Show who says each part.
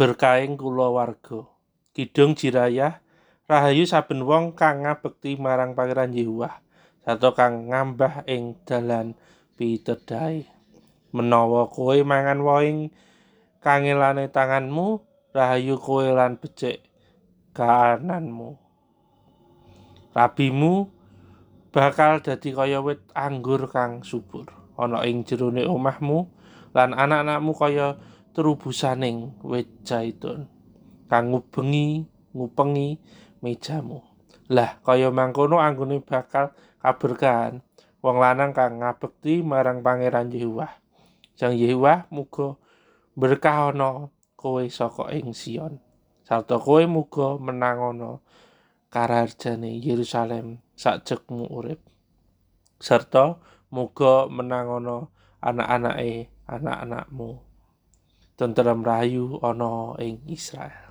Speaker 1: berkahing kulawarga. Kidung jirayah rahayu saben wong kang ngabekti marang Pangeran Yehuwah sarta kang ngambah ing dalan pitedahe. Menawa kowe mangan wohing kangelane tanganmu, rahayu kowe lan becik kaananmu. Rabimu bakal dadi kaya wit anggur kang subur ana ing jerone omahmu lan anak-anakmu kaya terubusaning wit zaitun kang ngubengi ngupengi mejamu. Lah kaya mangkono anggone bakal kaberkahan wong lanang kang ngabekti marang Pangeran Yehuwah. Sang Yehuwah muga berkahono kowe saka ing Sion. Sarta kowe muga menangono kararjane Yerusalem sakjekmu urip. Serta muga menangono anak-anake anak-anakmu. Tentrem rahayu ana ing Israel.